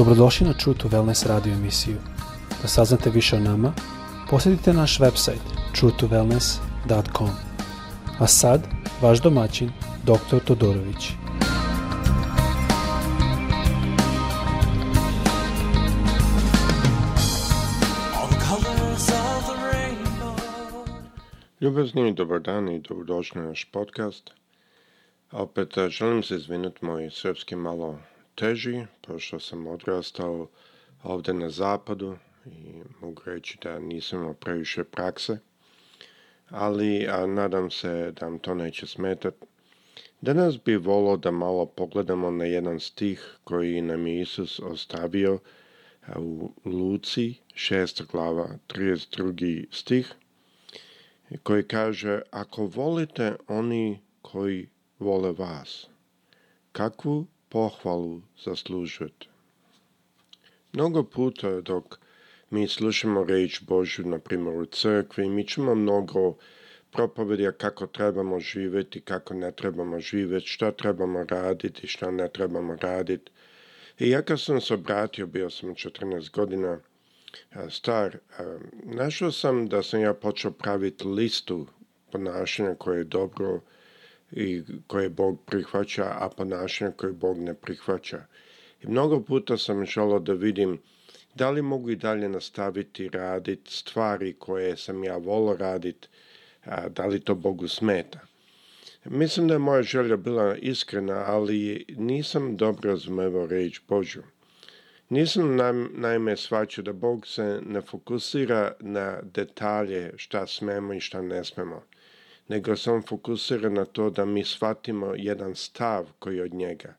Dobrodošli na True to Wellness radio emisiju. Da saznate više o nama, posjetite naš website truetowellness.com. A sad, vaš domaćin, dr. Todorović. Ljubazni, dobar dan i dobrodošli na naš podcast. Opet eh, želim se izvinuti moj srpski malo teži, pošto sam odrastao ovde na zapadu i mogu reći da nisam imao previše prakse, ali a, nadam se da vam to neće smetati. Danas bi volao da malo pogledamo na jedan stih koji nam je Isus ostavio u Luci 6. glava 32. stih koji kaže ako volite oni koji vole vas, kakvu pohvalu zaslužujete. Mnogo puta dok mi slušamo reč Božju, na primjer u crkvi, mi čujemo mnogo propovedi kako trebamo živeti, kako ne trebamo živeti, šta trebamo raditi, šta ne trebamo raditi. I ja kad sam se obratio, bio sam 14 godina star, našao sam da sam ja počeo praviti listu ponašanja koje je dobro, i koje Bog prihvaća, a ponašanja koje Bog ne prihvaća. I mnogo puta sam želao da vidim da li mogu i dalje nastaviti raditi stvari koje sam ja volao raditi, a da li to Bogu smeta. Mislim da je moja želja bila iskrena, ali nisam dobro razumevao reč Božju. Nisam naime svačio da Bog se ne fokusira na detalje šta smemo i šta ne smemo nego se on fokusira na to da mi shvatimo jedan stav koji od njega.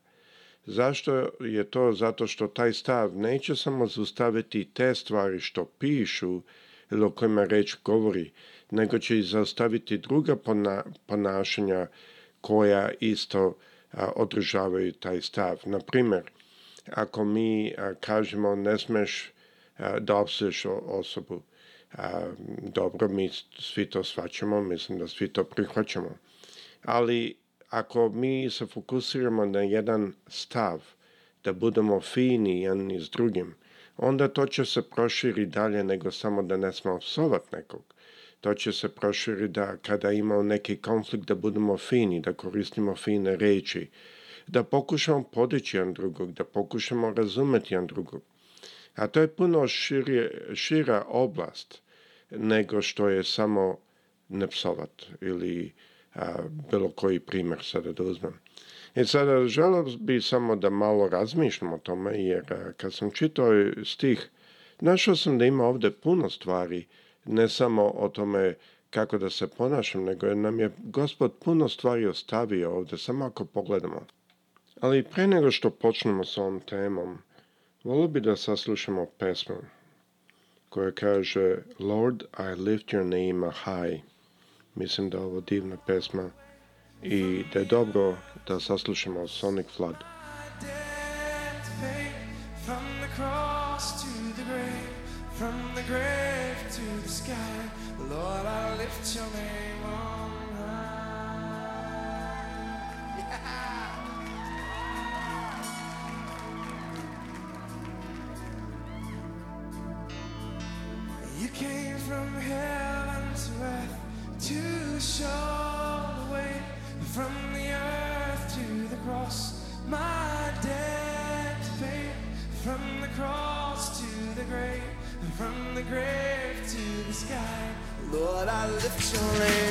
Zašto je to? Zato što taj stav neće samo zaustaviti te stvari što pišu ili o kojima reč govori, nego će i zaustaviti druga pona, ponašanja koja isto a, održavaju taj stav. Na primjer, ako mi a, kažemo ne smeš a, da opseš osobu, A, dobro, mi svi to svaćamo, mislim da svi to prihvaćamo. Ali ako mi se fokusiramo na jedan stav, da budemo fini jedni s drugim, onda to će se proširi dalje nego samo da ne smo psovat nekog. To će se proširi da kada ima neki konflikt da budemo fini, da koristimo fine reči, da pokušamo podići jedan drugog, da pokušamo razumeti jedan drugog. A to je puno širje, šira oblast nego što je samo nepsovat ili a, bilo koji primer sada da uzmem. I e, sada želeo bi samo da malo razmišljam o tome, jer a, kad sam čitao stih, našao sam da ima ovde puno stvari, ne samo o tome kako da se ponašam, nego nam je gospod puno stvari ostavio ovde, samo ako pogledamo. Ali pre nego što počnemo sa ovom temom, volio bi da saslušamo pesmu. koja kaže Lord, I lift your name high. Mislim da je ovo divna pesma i da je dobro da saslušamo Sonic Flood. From the grave to the sky, Lord, I lift your name. lift your leg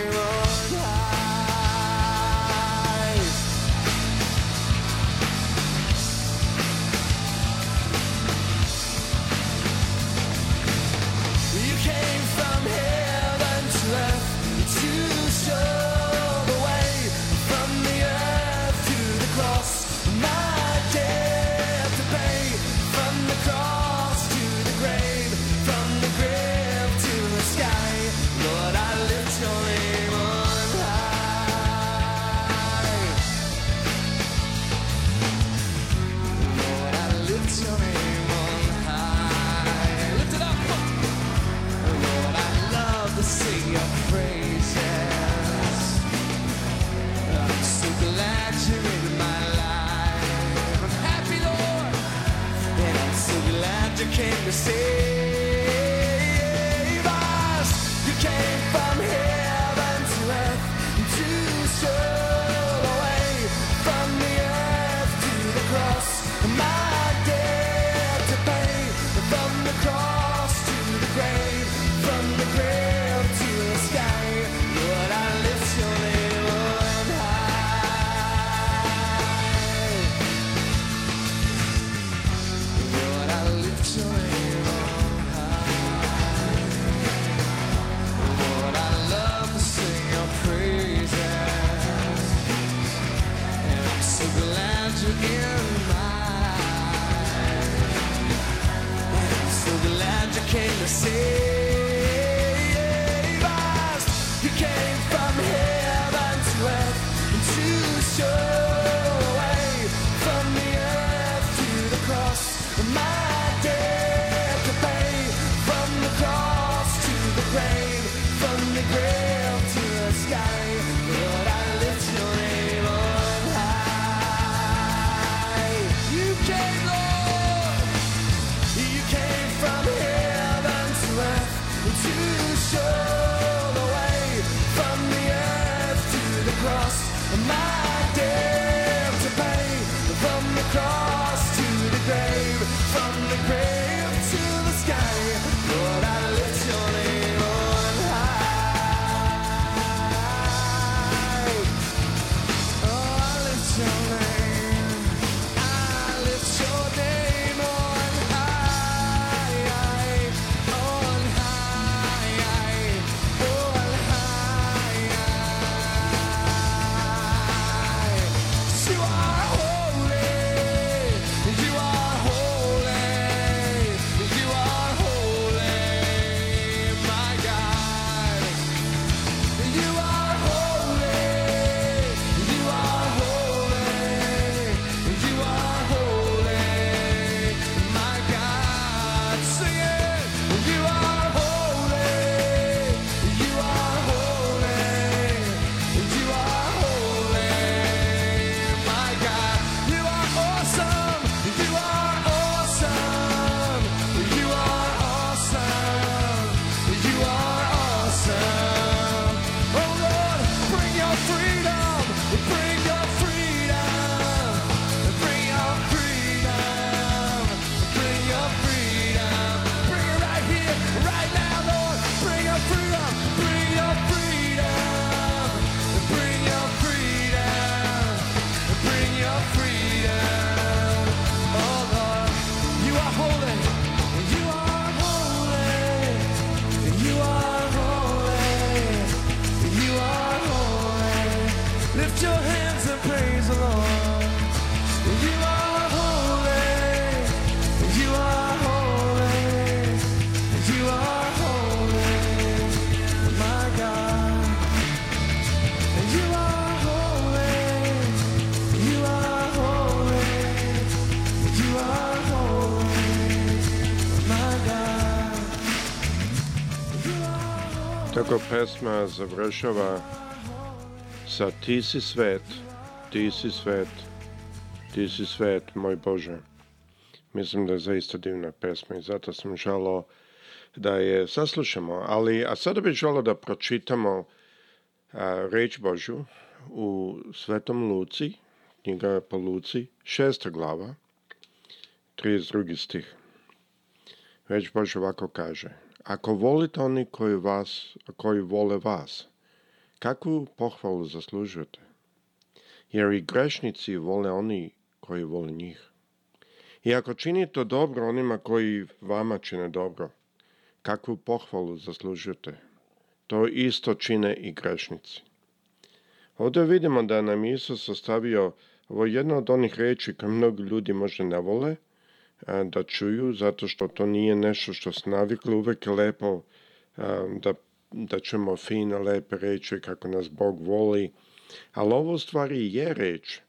acontecer. pesma završava sa Ti si svet, ti si svet, ti si svet, moj Bože. Mislim da je zaista divna pesma i zato sam žalo da je saslušamo. Ali, a sada bih žalo da pročitamo a, reč Božu u Svetom Luci, knjiga po Luci, šesta glava, 32. stih. Reč Boža ovako kaže – Ako volite oni koji, vas, koji vole vas, kakvu pohvalu zaslužujete? Jer i grešnici vole oni koji vole njih. I ako činite dobro onima koji vama čine dobro, kakvu pohvalu zaslužujete? To isto čine i grešnici. Ovdje vidimo da nam Isus ostavio ovo je od onih reči koje mnogi ljudi možda ne vole – da čuju, zato što to nije nešto što se navikli, uvek je lepo da, da čujemo fine, lepe reči kako nas Bog voli, ali ovo u stvari je reč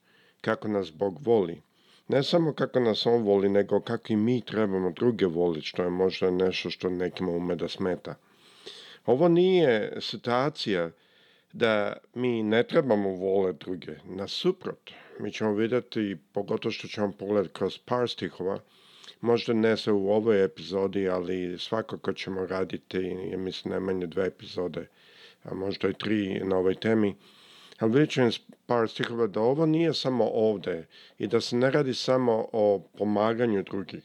kako nas Bog voli. Ne samo kako nas On voli, nego kako i mi trebamo druge voliti, što je možda nešto što nekima ume da smeta. Ovo nije situacija da mi ne trebamo vole druge. Nasuprot, mi ćemo videti, pogotovo što ćemo pogled kroz par stihova, možda ne za u ovoj epizodi, ali svakako ćemo raditi, ja mislim, najmanje dve epizode, a možda i tri na ovoj temi. Ali vidjet ću par stihova da ovo nije samo ovde i da se ne radi samo o pomaganju drugih.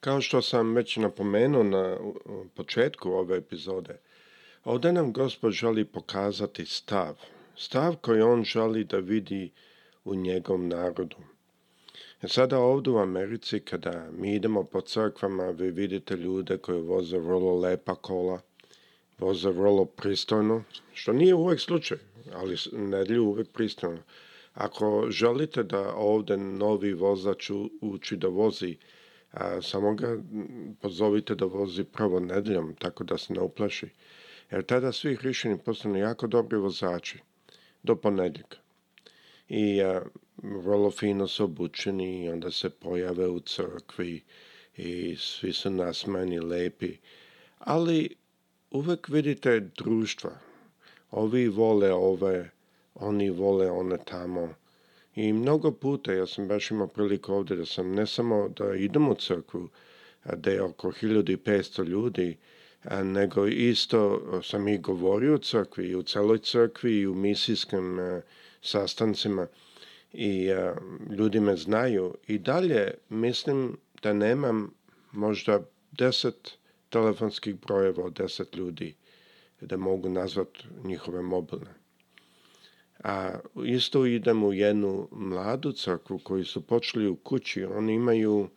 Kao što sam već napomenuo na početku ove epizode, ovde nam gospod želi pokazati stav. Stav koji on želi da vidi u njegovom narodu. E sada ovde u Americi kada mi idemo po crkvama vi vidite ljude koji voze vrlo lepa kola, voze vrlo pristojno, što nije uvek slučaj, ali nedlju uvek pristojno. Ako želite da ovde novi vozač uči da vozi, a, samo ga pozovite da vozi prvo nedeljom, tako da se ne uplaši. Jer tada svi hrišćani postanu jako dobri vozači do ponedjeljka i a, vrlo fino su obučeni i onda se pojave u crkvi i svi su nasmani, lepi. Ali uvek vidite društva. Ovi vole ove, oni vole one tamo. I mnogo puta, ja sam baš imao priliku ovde da sam ne samo da idem u crkvu, da je oko 1500 ljudi, nego isto sam i govorio u crkvi, i u celoj crkvi, i u misijskom crkvi, sastancima i a, ljudi me znaju i dalje mislim da nemam možda 10 telefonskih brojeva od 10 ljudi da mogu nazvat njihove mobilne. A isto idem u jednu mladu crkvu koji su počeli u kući. Oni imaju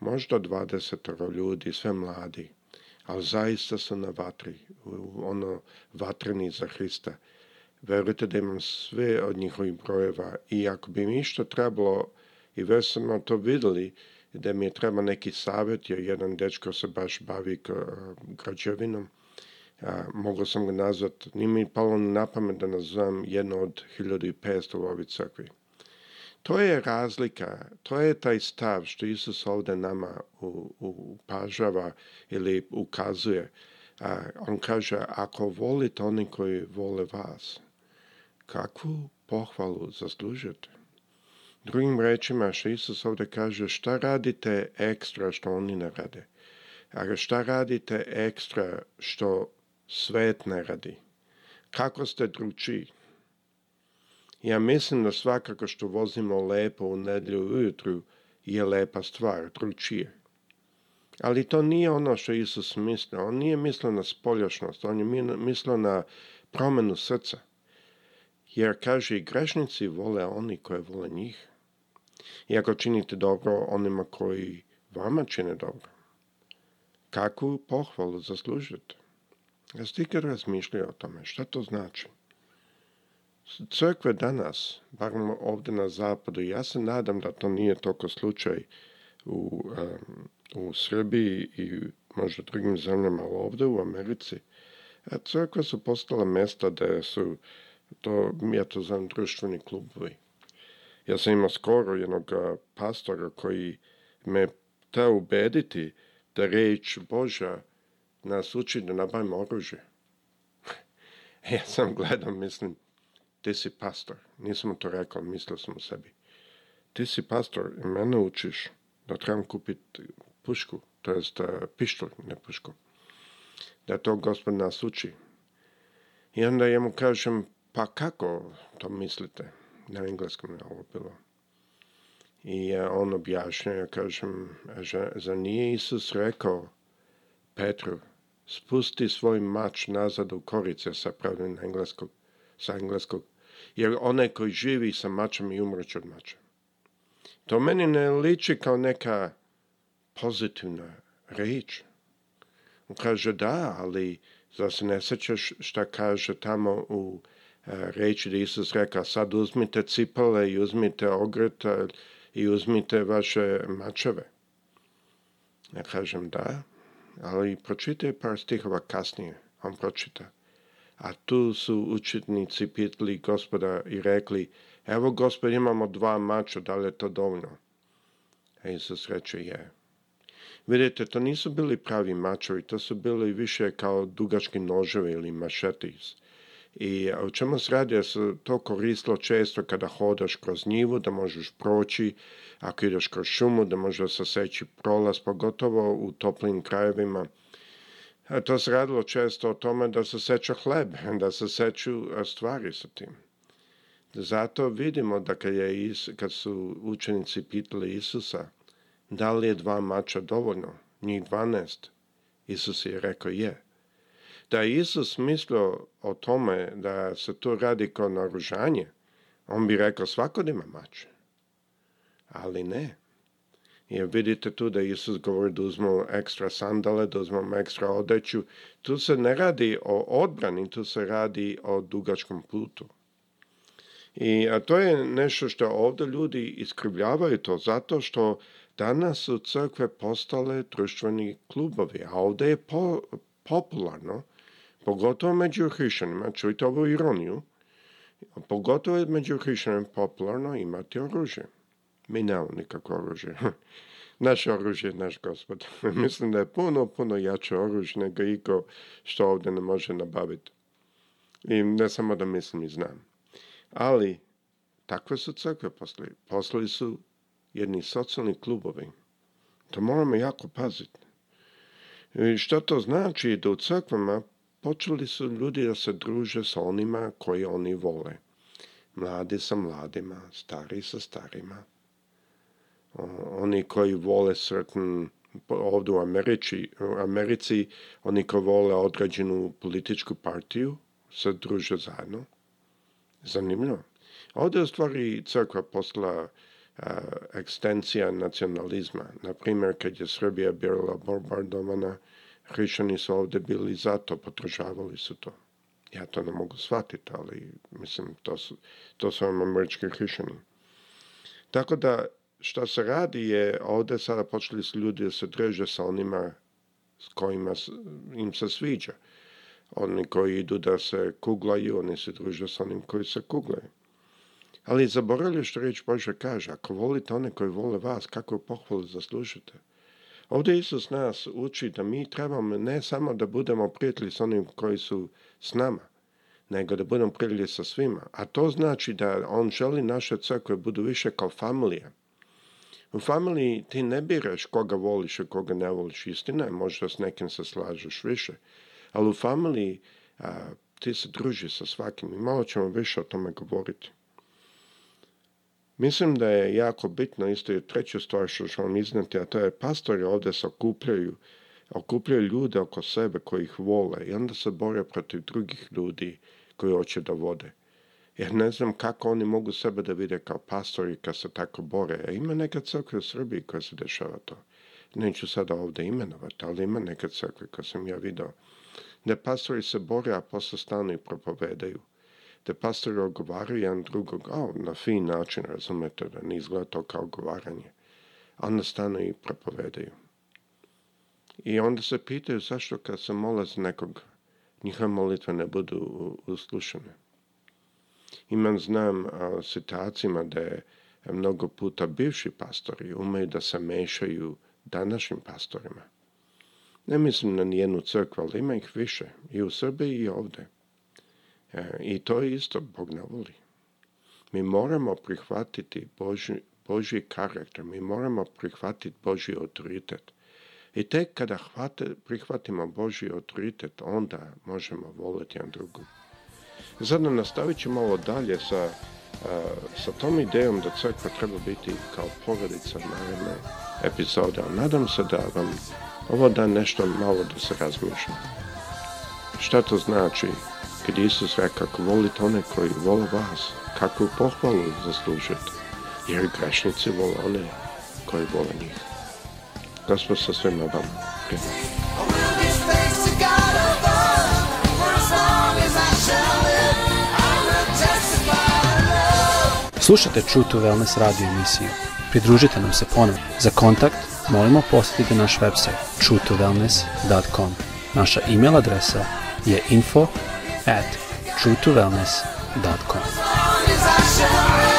možda 20 ljudi, sve mladi. Ali zaista su na vatri. Ono vatreni za Hrista verujte da imam sve od njihovih brojeva i ako bi mi išta trebalo i već smo to videli da mi je treba neki savjet jer jedan dečko se baš bavi e, građevinom a, mogu sam ga nazvat, nije mi palo ni na pamet da nazvam jedno od 1500 u ovoj crkvi. To je razlika, to je taj stav što Isus ovde nama upažava ili ukazuje. A, on kaže, ako volite oni koji vole vas, kakvu pohvalu zaslužujete? Drugim rečima, što Isus ovdje kaže, šta radite ekstra što oni ne rade? A šta radite ekstra što svet ne radi? Kako ste dručiji? Ja mislim da svakako što vozimo lepo u nedlju ujutru je lepa stvar, dručije. Ali to nije ono što Isus mislio. On nije mislio na spoljašnost, on je mislio na promenu srca jer kaže i grešnici vole oni koje vole njih. I ako činite dobro onima koji vama čine dobro, kakvu pohvalu zaslužite? Jeste ikad razmišljali o tome? Šta to znači? Crkve danas, barem ovde na zapadu, ja se nadam da to nije toliko slučaj u, um, u Srbiji i možda drugim zemljama, ali ovdje u Americi, e, crkve su postala mesta da su to, ja to znam društveni klubovi. Ja sam imao skoro jednog pastora koji me te ubediti da reč Boža nas uči da nabavimo oružje. ja sam gledao, mislim, ti si pastor. Nisam to rekao, mislio sam o sebi. Ti si pastor i mene učiš da trebam kupiti pušku, to jest e, pištolj, ne pušku. Da to gospod nas uči. I onda ja mu kažem, Pa kako to mislite? Na engleskom je ovo bilo. I on objašnja, ja kažem, e, za nije Isus rekao Petru, spusti svoj mač nazad u korice sa pravim na engleskog, sa engleskog, jer onaj koji živi sa mačem i umreće od mača. To meni ne liči kao neka pozitivna reč. On kaže da, ali zar se ne sećaš šta kaže tamo u reći da Isus reka sad uzmite cipale i uzmite ogreta i uzmite vaše mačeve. Ja kažem da, ali pročitaj par stihova kasnije. On pročita. A tu su učitnici pitali gospoda i rekli, evo gospod imamo dva mača, da li je to dovoljno? A Isus reče je. Vidite, to nisu bili pravi mačevi, to su bili više kao dugački noževi ili mašetis I o čemu se radi, da se to koristilo često kada hodaš kroz njivu, da možeš proći, ako ideš kroz šumu, da možeš da se seći prolaz, pogotovo u toplim krajevima. to se radilo često o tome da se seče hleb, da se seču stvari sa tim. Zato vidimo da kad, je, kad su učenici pitali Isusa da li je dva mača dovoljno, njih 12, Isus je rekao je. Da je Isus mislio o tome da se to radi kao naružanje, on bi rekao svako da ima mač. Ali ne. Jer vidite tu da Isus govori da uzmemo ekstra sandale, da uzmemo ekstra odeću. Tu se ne radi o odbrani, tu se radi o dugačkom putu. I, a to je nešto što ovde ljudi iskrivljavaju to zato što danas su crkve postale društveni klubovi, a ovde je po, popularno pogotovo među hrišćanima, čujte ovu ironiju, pogotovo među hrišćanima popularno imati oružje. Mi nemamo nikakvo oružje. Naše oružje je naš gospod. Mislim da je puno, puno jače oružje nego iko što ovde ne može nabaviti. I ne samo da mislim i znam. Ali, takve su crkve poslali. Poslali su jedni socijalni klubovi. To moramo jako paziti. I što to znači da u crkvama Počeli su ljudi da se druže sa onima koji oni vole. Mladi sa mladima, stari sa starima. Oni koji vole certain ovdje u Americi, u Americi oni koji vole određenu političku partiju se druže zajedno. Zanimljivo. Ovdje je stvari crkva postala a, e, ekstencija nacionalizma. Naprimjer, kad je Srbija bila bombardovana hrišćani su ovde bili zato, potražavali su to. Ja to ne mogu shvatiti, ali mislim, to su, to su vam američki hrišćani. Tako da, što se radi je, ovde sada počeli su ljudi da se drže sa onima s kojima im se sviđa. Oni koji idu da se kuglaju, oni se druže sa onim koji se kuglaju. Ali zaboravili što reč Bože kaže, ako volite one koji vole vas, kako pohvalu zaslužite? Ovdje Isus nas uči da mi trebamo ne samo da budemo prijatelji sa onim koji su s nama, nego da budemo prijatelji sa svima. A to znači da On želi naše crkve budu više kao familija. U familiji ti ne biraš koga voliš i koga ne voliš. Istina je, možda s nekim se slažeš više. Ali u familiji a, ti se druži sa svakim i malo ćemo više o tome govoriti. Mislim da je jako bitno isto i treću stvar što ću vam iznati, a to je pastori ovde se okupljaju, okupljaju ljude oko sebe koji ih vole i onda se bore protiv drugih ljudi koji hoće da vode. Jer ne znam kako oni mogu sebe da vide kao pastori kad se tako bore. A ima neka crkva u Srbiji koja se dešava to. Neću sada ovde imenovati, ali ima neka crkva koja sam ja video. Da pastori se bore, a posle stanu i propovedaju te pastori ogovaraju jedan drugog, a na fin način, razumete, da ne izgleda to kao ogovaranje. A onda stanu i propovedaju. I onda se pitaju zašto kad se mole za nekog, njihove molitve ne budu uslušene. Imam znam a, situacijama da je mnogo puta bivši pastori umeju da se mešaju današnjim pastorima. Ne mislim na nijednu crkvu, ali ima ih više, i u Srbiji i ovde. E, I to je isto, Bog ne voli. Mi moramo prihvatiti Boži, Boži karakter, mi moramo prihvatiti Boži autoritet. I tek kada hvate, prihvatimo Boži autoritet, onda možemo voliti jedan drugu. Sada nastavit ću malo dalje sa, a, e, sa tom idejom da crkva treba biti kao porodica naredne epizoda. Nadam se da vam ovo da nešto malo da se razmišlja. Šta to znači kad Isus reka, kako volite one koji vole vas, kakvu pohvalu zaslužujete, jer grešnici vole one koji vole njih. Gospod da sa svema vama. Slušate True to Wellness radio emisiju. Pridružite nam se ponovno. Za kontakt molimo posjetite naš website truetowellness.com. Naša email adresa je info at truetowellness.com.